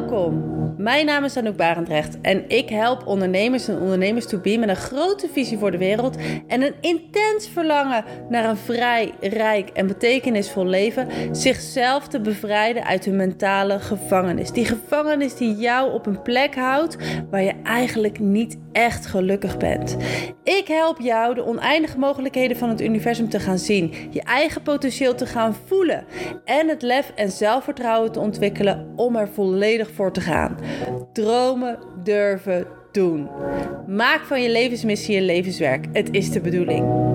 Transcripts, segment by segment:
Welkom. Mijn naam is Anouk Barendrecht en ik help ondernemers en ondernemers to be met een grote visie voor de wereld en een intens verlangen naar een vrij, rijk en betekenisvol leven, zichzelf te bevrijden uit hun mentale gevangenis. Die gevangenis die jou op een plek houdt waar je eigenlijk niet echt gelukkig bent. Ik help jou de oneindige mogelijkheden van het universum te gaan zien, je eigen potentieel te gaan voelen en het lef en zelfvertrouwen te ontwikkelen om er volledig voor te gaan. Dromen durven doen. Maak van je levensmissie je levenswerk. Het is de bedoeling.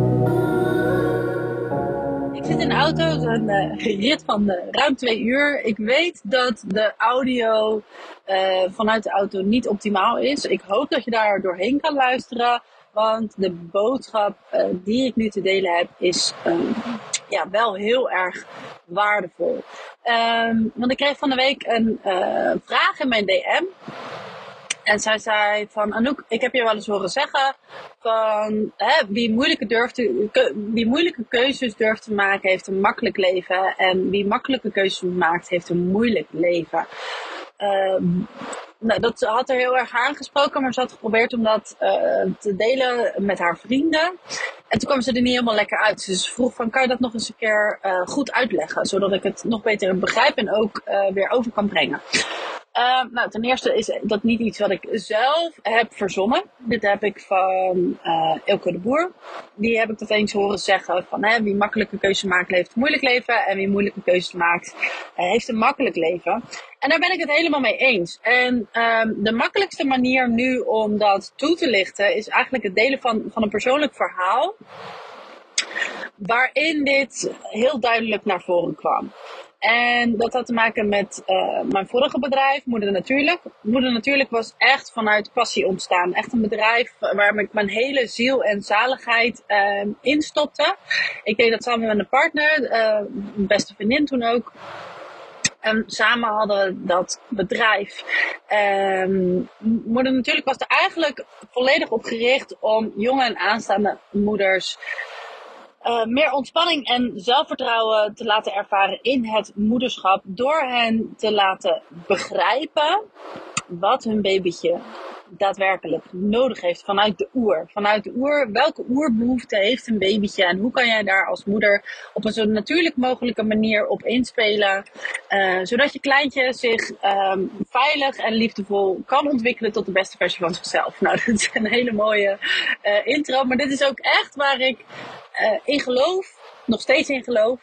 Ik zit in de auto, een uh, rit van uh, ruim twee uur. Ik weet dat de audio uh, vanuit de auto niet optimaal is. Ik hoop dat je daar doorheen kan luisteren. Want de boodschap die ik nu te delen heb is ja, wel heel erg waardevol. Um, want ik kreeg van de week een uh, vraag in mijn DM. En zij zei van Anouk, ik heb je wel eens horen zeggen van hè, wie, moeilijke durft wie moeilijke keuzes durft te maken heeft een makkelijk leven. En wie makkelijke keuzes maakt heeft een moeilijk leven. Um, nou, dat had er heel erg aangesproken, maar ze had geprobeerd om dat uh, te delen met haar vrienden. En toen kwam ze er niet helemaal lekker uit. Dus ze vroeg van, kan je dat nog eens een keer uh, goed uitleggen? Zodat ik het nog beter begrijp en ook uh, weer over kan brengen. Uh, nou, ten eerste is dat niet iets wat ik zelf heb verzonnen. Dit heb ik van uh, Ilke de Boer. Die heb ik dat eens horen zeggen van hè, wie makkelijke keuzes maakt, heeft een moeilijk leven. En wie moeilijke keuzes maakt, uh, heeft een makkelijk leven. En daar ben ik het helemaal mee eens. En um, de makkelijkste manier nu om dat toe te lichten is eigenlijk het delen van, van een persoonlijk verhaal. Waarin dit heel duidelijk naar voren kwam. En dat had te maken met uh, mijn vorige bedrijf, Moeder Natuurlijk. Moeder Natuurlijk was echt vanuit passie ontstaan. Echt een bedrijf waar ik mijn hele ziel en zaligheid uh, in stopte. Ik deed dat samen met een partner, uh, mijn beste vriendin toen ook. En samen hadden dat bedrijf. Um, Moeder Natuurlijk was er eigenlijk volledig op gericht om jonge en aanstaande moeders uh, meer ontspanning en zelfvertrouwen te laten ervaren in het moederschap. Door hen te laten begrijpen wat hun babytje daadwerkelijk nodig heeft vanuit de oer. Vanuit de oer, welke oerbehoefte heeft een babytje en hoe kan jij daar als moeder op een zo natuurlijk mogelijke manier op inspelen, uh, zodat je kleintje zich um, veilig en liefdevol kan ontwikkelen tot de beste versie van zichzelf. Nou, dat is een hele mooie uh, intro, maar dit is ook echt waar ik uh, in geloof, nog steeds in geloof.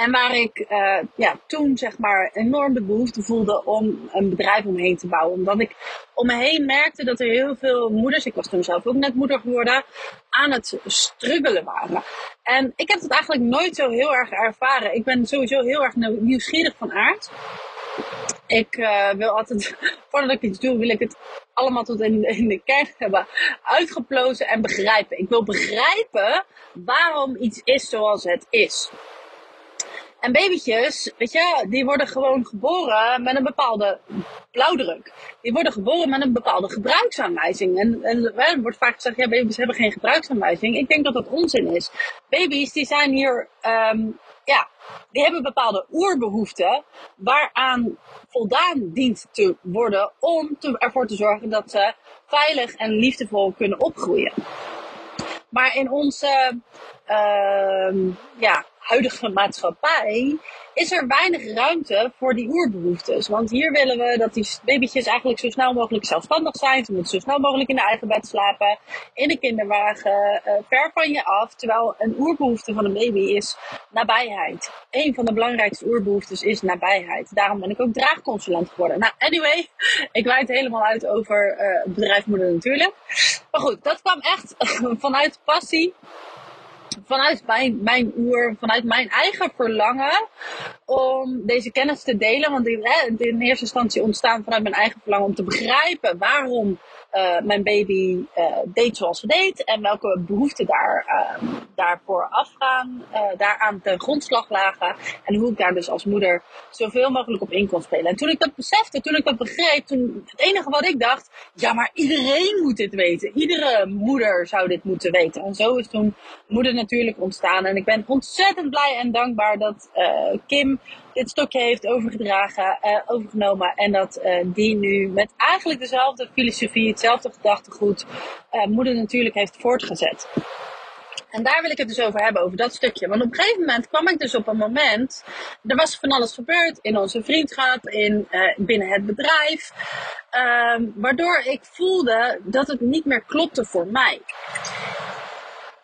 En waar ik uh, ja, toen zeg maar enorm de behoefte voelde om een bedrijf omheen te bouwen. Omdat ik om me heen merkte dat er heel veel moeders, ik was toen zelf ook net moeder geworden, aan het struggelen waren. En ik heb dat eigenlijk nooit zo heel erg ervaren. Ik ben sowieso heel erg nieuwsgierig van aard. Ik uh, wil altijd, voordat ik iets doe, wil ik het allemaal tot in, in de kern hebben uitgeplozen en begrijpen. Ik wil begrijpen waarom iets is zoals het is. En babytjes, weet je, die worden gewoon geboren met een bepaalde blauwdruk. Die worden geboren met een bepaalde gebruiksaanwijzing. En, en er wordt vaak gezegd, ja, baby's hebben geen gebruiksaanwijzing. Ik denk dat dat onzin is. Baby's, die zijn hier, um, ja, die hebben bepaalde oerbehoeften waaraan voldaan dient te worden om te, ervoor te zorgen dat ze veilig en liefdevol kunnen opgroeien. Maar in onze, uh, ja, huidige maatschappij is er weinig ruimte voor die oerbehoeftes. Want hier willen we dat die babytjes eigenlijk zo snel mogelijk zelfstandig zijn. Ze moeten zo snel mogelijk in de eigen bed slapen, in de kinderwagen, uh, ver van je af. Terwijl een oerbehoefte van een baby is nabijheid. Een van de belangrijkste oerbehoeftes is nabijheid. Daarom ben ik ook draagconsulent geworden. Nou, anyway, ik wijd helemaal uit over uh, bedrijfsmoeder natuurlijk. Maar goed, dat kwam echt vanuit passie vanuit mijn, mijn oer, vanuit mijn eigen verlangen om deze kennis te delen. Want hè, in eerste instantie ontstaan vanuit mijn eigen verlangen om te begrijpen waarom uh, mijn baby uh, deed zoals ze deed. En welke behoeften daar, uh, daarvoor afgaan, daaraan ten grondslag lagen. En hoe ik daar dus als moeder zoveel mogelijk op in kon spelen. En toen ik dat besefte, toen ik dat begreep, toen het enige wat ik dacht, ja maar iedereen moet dit weten. Iedere moeder zou dit moeten weten. En zo is toen moeder natuurlijk ontstaan. En ik ben ontzettend blij en dankbaar dat Kim dit stokje heeft overgedragen, uh, overgenomen. En dat uh, die nu met eigenlijk dezelfde filosofie, hetzelfde gedachtegoed, uh, moeder natuurlijk heeft voortgezet. En daar wil ik het dus over hebben, over dat stukje. Want op een gegeven moment kwam ik dus op een moment. Er was van alles gebeurd in onze vriendschap, in, binnen het bedrijf. Uh, waardoor ik voelde dat het niet meer klopte voor mij.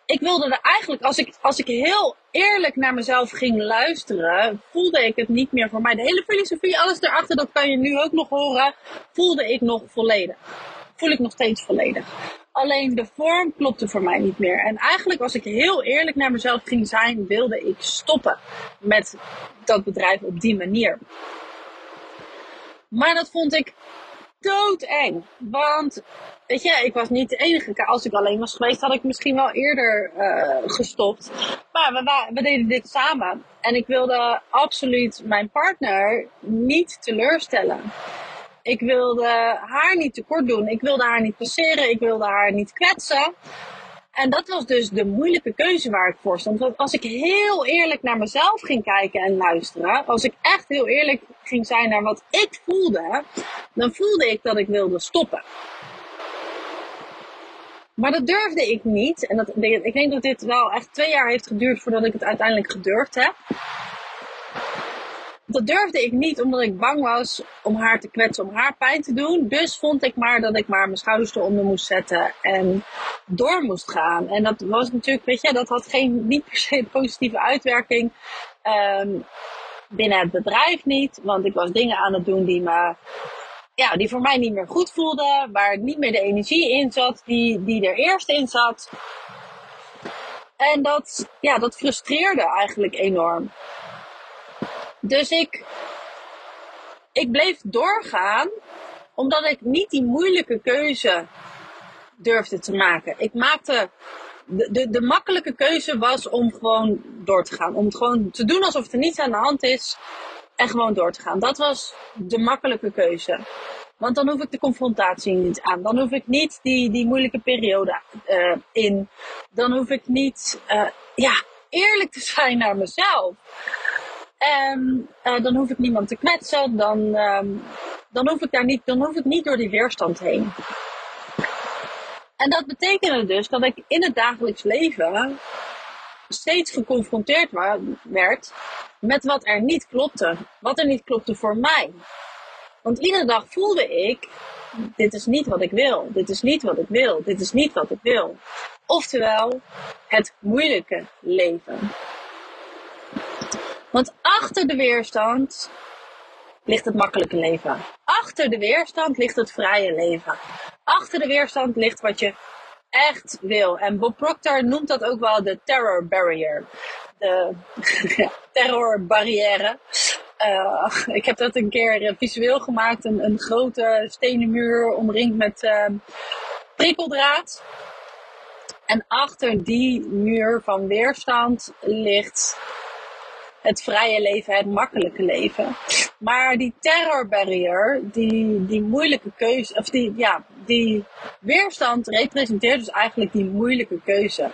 Ik wilde er eigenlijk, als ik, als ik heel eerlijk naar mezelf ging luisteren, voelde ik het niet meer voor mij. De hele filosofie, alles erachter, dat kan je nu ook nog horen, voelde ik nog volledig. Voel ik nog steeds volledig. Alleen de vorm klopte voor mij niet meer. En eigenlijk, als ik heel eerlijk naar mezelf ging zijn, wilde ik stoppen met dat bedrijf op die manier. Maar dat vond ik doodeng. Want, weet je, ik was niet de enige. Als ik alleen was geweest, had ik misschien wel eerder uh, gestopt. Maar we, we deden dit samen. En ik wilde absoluut mijn partner niet teleurstellen. Ik wilde haar niet tekort doen. Ik wilde haar niet passeren. Ik wilde haar niet kwetsen. En dat was dus de moeilijke keuze waar ik voor stond. Want als ik heel eerlijk naar mezelf ging kijken en luisteren, als ik echt heel eerlijk ging zijn naar wat ik voelde, dan voelde ik dat ik wilde stoppen. Maar dat durfde ik niet. En dat, ik denk dat dit wel echt twee jaar heeft geduurd voordat ik het uiteindelijk gedurfd heb dat durfde ik niet omdat ik bang was om haar te kwetsen, om haar pijn te doen. Dus vond ik maar dat ik maar mijn schouders eronder moest zetten en door moest gaan. En dat was natuurlijk, weet je, dat had geen, niet per se positieve uitwerking. Um, binnen het bedrijf niet, want ik was dingen aan het doen die me ja, die voor mij niet meer goed voelden, waar niet meer de energie in zat die, die er eerst in zat. En dat, ja, dat frustreerde eigenlijk enorm. Dus ik, ik bleef doorgaan, omdat ik niet die moeilijke keuze durfde te maken. Ik maakte. De, de, de makkelijke keuze was om gewoon door te gaan. Om het gewoon te doen alsof er niets aan de hand is. En gewoon door te gaan. Dat was de makkelijke keuze. Want dan hoef ik de confrontatie niet aan. Dan hoef ik niet die, die moeilijke periode uh, in. Dan hoef ik niet uh, ja, eerlijk te zijn naar mezelf. En uh, dan hoef ik niemand te kwetsen. Dan, um, dan, hoef ik daar niet, dan hoef ik niet door die weerstand heen. En dat betekende dus dat ik in het dagelijks leven steeds geconfronteerd werd met wat er niet klopte. Wat er niet klopte voor mij. Want iedere dag voelde ik, dit is niet wat ik wil. Dit is niet wat ik wil. Dit is niet wat ik wil. Oftewel, het moeilijke leven. Want achter de weerstand ligt het makkelijke leven. Achter de weerstand ligt het vrije leven. Achter de weerstand ligt wat je echt wil. En Bob Proctor noemt dat ook wel de terror barrier. De terrorbarrière. Uh, ik heb dat een keer visueel gemaakt. Een, een grote stenen muur omringd met uh, prikkeldraad. En achter die muur van weerstand ligt het vrije leven, het makkelijke leven. Maar die terrorbarrier, die, die moeilijke keuze, of die, ja, die weerstand representeert dus eigenlijk die moeilijke keuze.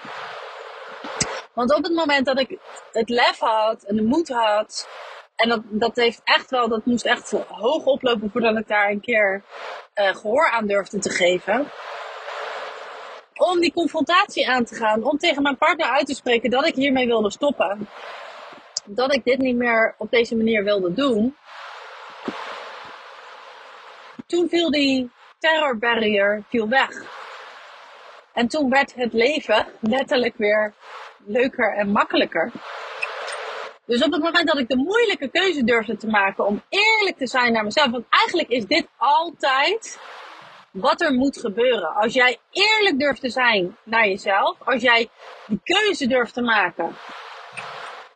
Want op het moment dat ik het lef had en de moed had, en dat, dat heeft echt wel, dat moest echt hoog oplopen voordat ik daar een keer uh, gehoor aan durfde te geven. Om die confrontatie aan te gaan, om tegen mijn partner uit te spreken dat ik hiermee wilde stoppen dat ik dit niet meer op deze manier wilde doen, toen viel die terrorbarrier viel weg. En toen werd het leven letterlijk weer leuker en makkelijker. Dus op het moment dat ik de moeilijke keuze durfde te maken om eerlijk te zijn naar mezelf, want eigenlijk is dit altijd wat er moet gebeuren. Als jij eerlijk durft te zijn naar jezelf, als jij die keuze durft te maken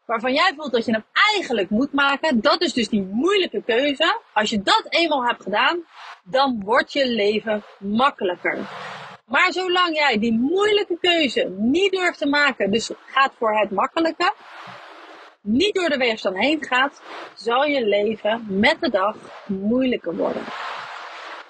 waarvan jij voelt dat je hem eigenlijk moet maken, dat is dus die moeilijke keuze. Als je dat eenmaal hebt gedaan, dan wordt je leven makkelijker. Maar zolang jij die moeilijke keuze niet durft te maken, dus gaat voor het makkelijke, niet door de weerstand heen gaat, zal je leven met de dag moeilijker worden.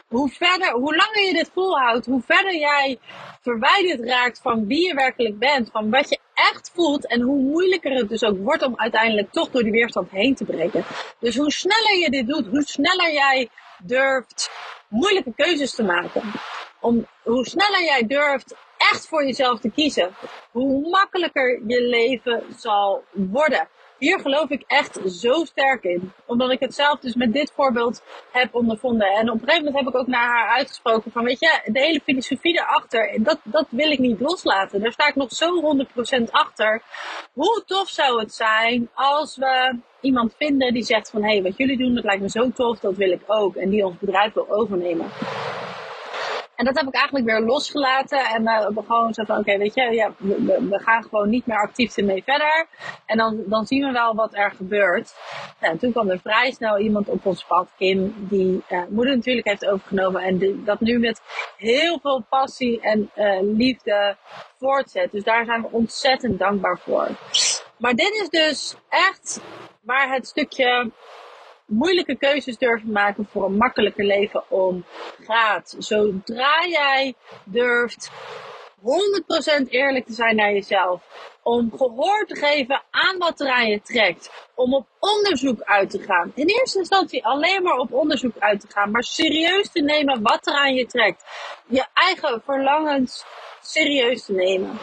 Hoe verder, hoe langer je dit volhoudt, hoe verder jij verwijderd raakt van wie je werkelijk bent, van wat je echt voelt en hoe moeilijker het dus ook wordt om uiteindelijk toch door die weerstand heen te breken. Dus hoe sneller je dit doet, hoe sneller jij durft moeilijke keuzes te maken. Om, hoe sneller jij durft echt voor jezelf te kiezen, hoe makkelijker je leven zal worden. Hier geloof ik echt zo sterk in. Omdat ik het zelf dus met dit voorbeeld heb ondervonden. En op een gegeven moment heb ik ook naar haar uitgesproken van, weet je, de hele filosofie erachter, dat, dat wil ik niet loslaten. Daar sta ik nog zo 100% achter. Hoe tof zou het zijn als we iemand vinden die zegt van, hé, hey, wat jullie doen, dat lijkt me zo tof, dat wil ik ook. En die ons bedrijf wil overnemen. En dat heb ik eigenlijk weer losgelaten. En hebben gewoon zo van, oké, weet je, ja, we, gaan gewoon niet meer actief ermee verder. En dan, dan zien we wel wat er gebeurt. Nou, en toen kwam er vrij snel iemand op ons pad, Kim, die uh, moeder natuurlijk heeft overgenomen. En die, dat nu met heel veel passie en uh, liefde voortzet. Dus daar zijn we ontzettend dankbaar voor. Maar dit is dus echt waar het stukje moeilijke keuzes durven maken voor een makkelijker leven om gaat. Zodra jij durft 100% eerlijk te zijn naar jezelf. Om gehoor te geven aan wat er aan je trekt. Om op onderzoek uit te gaan. In eerste instantie alleen maar op onderzoek uit te gaan. Maar serieus te nemen wat er aan je trekt. Je eigen verlangens serieus te nemen.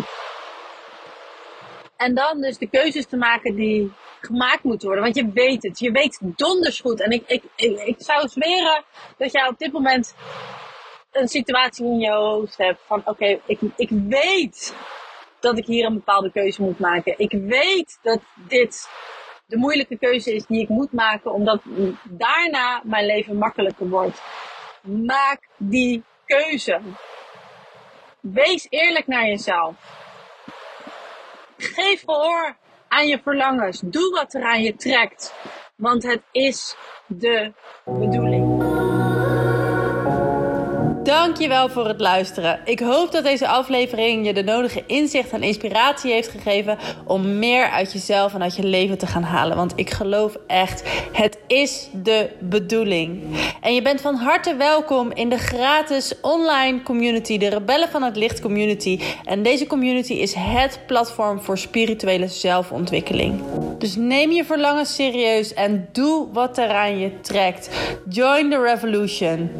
En dan dus de keuzes te maken die gemaakt moeten worden. Want je weet het. Je weet donders goed. En ik, ik, ik, zou zweren dat jij op dit moment een situatie in je hoofd hebt van oké, ik, ik weet dat ik hier een bepaalde keuze moet maken. Ik weet dat dit de moeilijke keuze is die ik moet maken, omdat daarna mijn leven makkelijker wordt. Maak die keuze. Wees eerlijk naar jezelf. Geef gehoor aan je verlangens. Doe wat er aan je trekt. Want het is de bedoeling. Dankjewel voor het luisteren. Ik hoop dat deze aflevering je de nodige inzicht en inspiratie heeft gegeven om meer uit jezelf en uit je leven te gaan halen. Want ik geloof echt, het is de bedoeling. En je bent van harte welkom in de gratis online community, de Rebellen van het Licht community. En deze community is het platform voor spirituele zelfontwikkeling. Dus neem je verlangen serieus en doe wat er aan je trekt. Join the revolution.